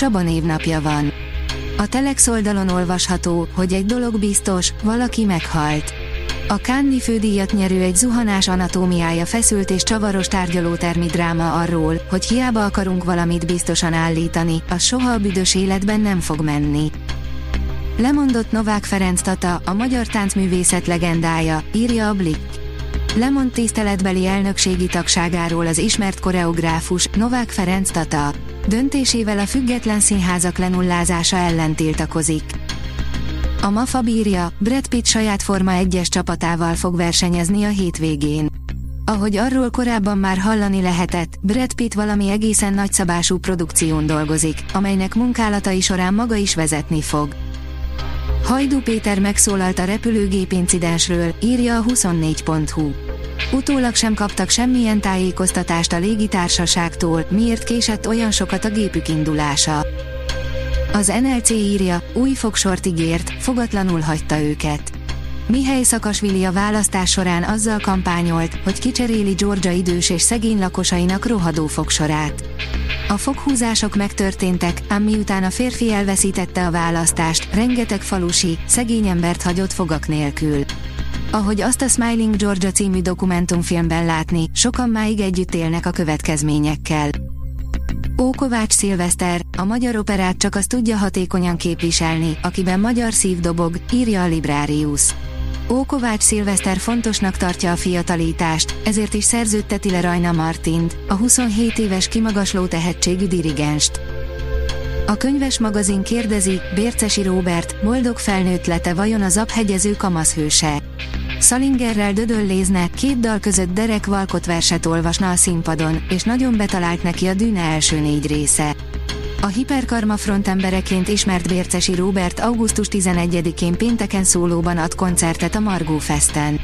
Csaba névnapja van. A Telex oldalon olvasható, hogy egy dolog biztos, valaki meghalt. A Cannes fődíjat nyerő egy zuhanás anatómiája feszült és csavaros tárgyalótermi dráma arról, hogy hiába akarunk valamit biztosan állítani, az soha a büdös életben nem fog menni. Lemondott Novák Ferenc Tata, a magyar táncművészet legendája, írja a Blick. Lemond tiszteletbeli elnökségi tagságáról az ismert koreográfus, Novák Ferenc Tata. Döntésével a független színházak lenullázása ellen tiltakozik. A MAFA bírja, Brad Pitt saját Forma 1-es csapatával fog versenyezni a hétvégén. Ahogy arról korábban már hallani lehetett, Brad Pitt valami egészen nagyszabású produkción dolgozik, amelynek munkálatai során maga is vezetni fog. Hajdú Péter megszólalt a repülőgép incidensről, írja a 24.hu. Utólag sem kaptak semmilyen tájékoztatást a légitársaságtól, miért késett olyan sokat a gépük indulása. Az NLC írja, új fogsort ígért, fogatlanul hagyta őket. Mihely Szakasvili a választás során azzal kampányolt, hogy kicseréli Georgia idős és szegény lakosainak rohadó fogsorát. A foghúzások megtörténtek, ám miután a férfi elveszítette a választást, rengeteg falusi, szegény embert hagyott fogak nélkül. Ahogy azt a Smiling Georgia című dokumentumfilmben látni, sokan máig együtt élnek a következményekkel. Ókovács Szilveszter, a magyar operát csak az tudja hatékonyan képviselni, akiben magyar szív dobog, írja a Librarius. Ókovács Szilveszter fontosnak tartja a fiatalítást, ezért is szerződteti le Rajna Martint, a 27 éves kimagasló tehetségű dirigenst. A könyves magazin kérdezi, Bércesi Róbert, boldog felnőtt lete vajon a zaphegyező kamaszhőse. Salingerrel dödöllézne, két dal között Derek Valkot verset olvasna a színpadon, és nagyon betalált neki a Dűne első négy része. A Hiperkarma frontembereként ismert Bércesi Róbert augusztus 11-én pénteken szólóban ad koncertet a Margó Festen.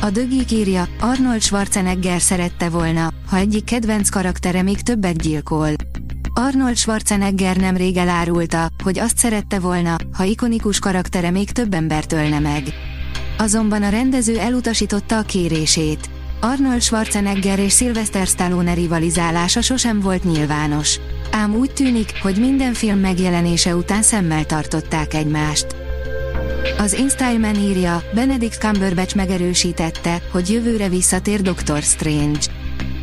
A dögik írja, Arnold Schwarzenegger szerette volna, ha egyik kedvenc karaktere még többet gyilkol. Arnold Schwarzenegger nemrég elárulta, hogy azt szerette volna, ha ikonikus karaktere még több embert ölne meg. Azonban a rendező elutasította a kérését. Arnold Schwarzenegger és Sylvester Stallone rivalizálása sosem volt nyilvános. Ám úgy tűnik, hogy minden film megjelenése után szemmel tartották egymást. Az InStyleman írja, Benedict Cumberbatch megerősítette, hogy jövőre visszatér Doctor Strange.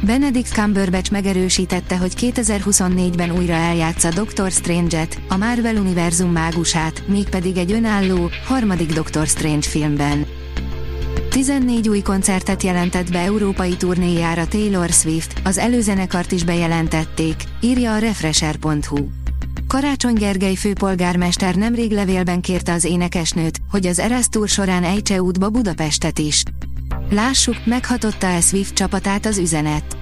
Benedict Cumberbatch megerősítette, hogy 2024-ben újra eljátsza Doctor Strange-et, a Marvel univerzum mágusát, mégpedig egy önálló, harmadik Doctor Strange filmben. 14 új koncertet jelentett be európai turnéjára Taylor Swift, az előzenekart is bejelentették, írja a Refresher.hu. Karácsony Gergely főpolgármester nemrég levélben kérte az énekesnőt, hogy az Eras Tour során ejtse útba Budapestet is. Lássuk, meghatotta-e Swift csapatát az üzenet.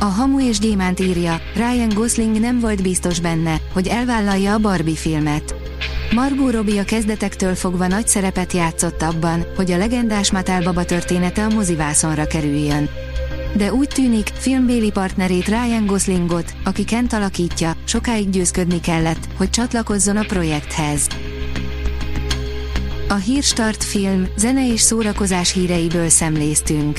A Hamu és Gyémánt írja, Ryan Gosling nem volt biztos benne, hogy elvállalja a Barbie filmet. Margot Robbie a kezdetektől fogva nagy szerepet játszott abban, hogy a legendás Mattel baba története a mozivászonra kerüljön. De úgy tűnik, filmbéli partnerét Ryan Goslingot, aki Kent alakítja, sokáig győzködni kellett, hogy csatlakozzon a projekthez. A Hírstart film, zene és szórakozás híreiből szemléztünk.